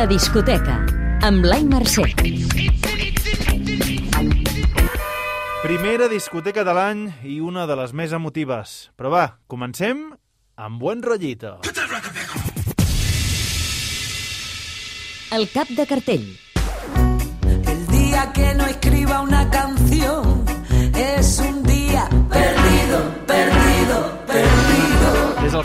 La discoteca, amb Blai Mercè. Primera discoteca de l'any i una de les més emotives. Però va, comencem amb buen rollito. El cap de cartell. El día que no escriba una canción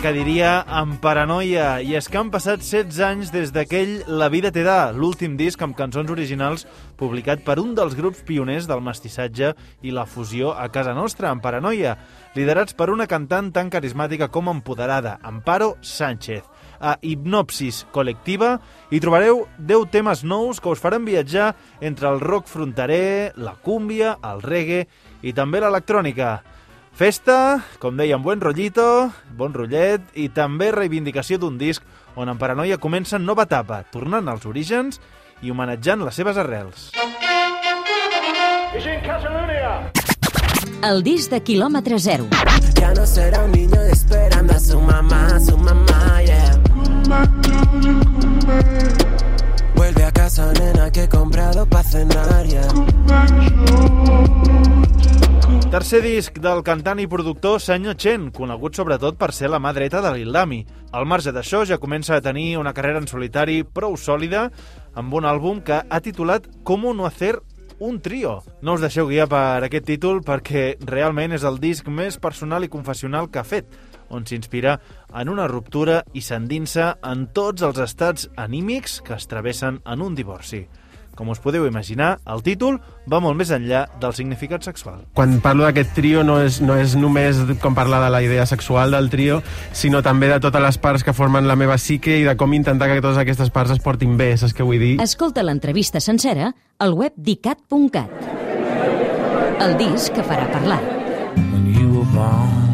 que diria amb paranoia. I és que han passat 16 anys des d'aquell La vida te da, l'últim disc amb cançons originals publicat per un dels grups pioners del mestissatge i la fusió a casa nostra, amb paranoia, liderats per una cantant tan carismàtica com empoderada, Amparo Sánchez. A Hipnopsis Col·lectiva hi trobareu 10 temes nous que us faran viatjar entre el rock fronterer, la cúmbia, el reggae i també l'electrònica. Festa, com dèiem, buen rollito, bon rotllet i també reivindicació d'un disc on en Paranoia comença nova etapa, tornant als orígens i homenatjant les seves arrels. El disc de quilòmetre zero. Ya no será un niño esperando a su mamá, a su mamá, yeah. Vuelve a casa, nena, que he comprado pa' cenar, yeah. Tercer disc del cantant i productor Senyor Chen, conegut sobretot per ser la mà dreta de Lil Dami. Al marge d'això, ja comença a tenir una carrera en solitari prou sòlida amb un àlbum que ha titulat Cómo no hacer un trio. No us deixeu guiar per aquest títol perquè realment és el disc més personal i confessional que ha fet, on s'inspira en una ruptura i s'endinsa en tots els estats anímics que es travessen en un divorci. Com us podeu imaginar, el títol va molt més enllà del significat sexual. Quan parlo d'aquest trio no és, no és només com parlar de la idea sexual del trio, sinó també de totes les parts que formen la meva psique i de com intentar que totes aquestes parts es portin bé, saps què vull dir? Escolta l'entrevista sencera al web dicat.cat. El disc que farà parlar. when you were born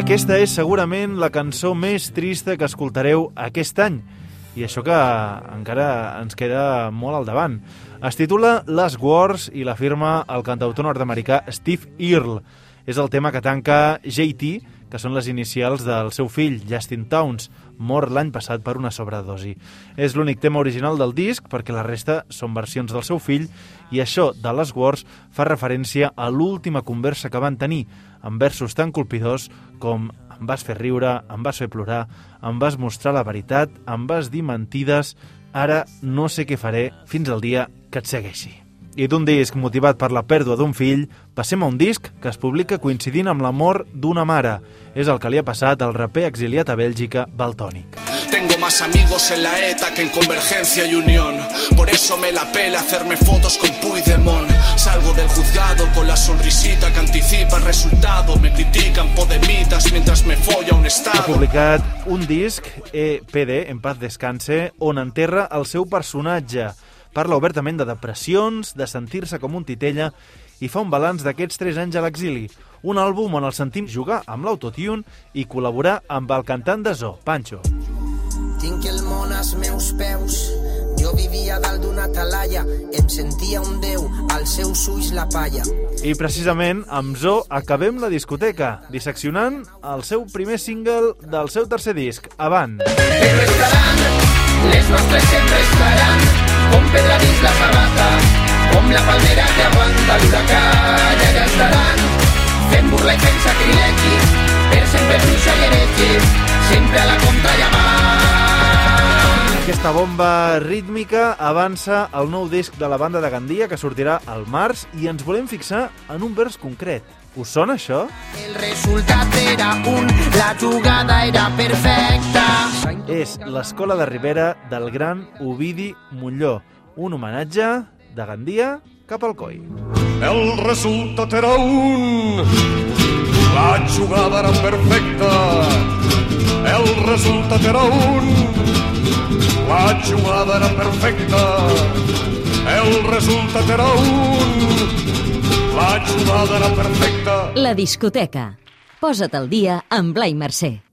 Aquesta és segurament la cançó més trista que escoltareu aquest any. I això que encara ens queda molt al davant. Es titula Last Wars i la firma el cantautor nord-americà Steve Earle. És el tema que tanca JT, que són les inicials del seu fill, Justin Towns, mort l'any passat per una sobredosi. És l'únic tema original del disc, perquè la resta són versions del seu fill, i això de les Wars fa referència a l'última conversa que van tenir, amb versos tan colpidors com em vas fer riure, em vas fer plorar, em vas mostrar la veritat, em vas dir mentides, ara no sé què faré fins al dia que et segueixi. I d'un disc motivat per la pèrdua d'un fill, passem a un disc que es publica coincidint amb la mort d'una mare. És el que li ha passat al raper exiliat a Bèlgica, Baltònic. Tengo más amigos en la ETA que en Convergencia y Unión. Por eso me la pela hacerme fotos con Puigdemont. Salgo del juzgado con la sonrisita que anticipa el resultado. Me critican podemitas mientras me folla un Ha estado. publicat un disc, EPD, En paz descanse, on enterra el seu personatge. Parla obertament de depressions, de sentir-se com un titella i fa un balanç d'aquests 3 anys a l'exili. Un àlbum on el sentim jugar amb l'autotune i col·laborar amb el cantant de Zoo, Pancho. Tinc el món als meus peus. Jo vivia dalt d'una talalla, em sentia un déu, als seus ulls la palla. I precisament amb Zoo acabem la discoteca, disseccionant el seu primer single del seu tercer disc, Avant. Però estaran, les nostres sempre estaran, com la palmera que aguanta l'huracà, i allà estaran, fent burla i fent sacrilegi, per sempre bruixa i heretge, sempre a la contrallamà. Aquesta bomba rítmica avança el nou disc de la banda de Gandia que sortirà al març i ens volem fixar en un vers concret. Us sona això? El resultat era un, la jugada era perfecta. És l'Escola de Ribera del gran Ovidi Molló, un homenatge de Gandia cap al coi. El resultat era un... La jugada era perfecta. El resultat era un... La jugada era perfecta. El resultat era un... La jugada era perfecta. La discoteca. Posa't al dia amb Blai Mercè.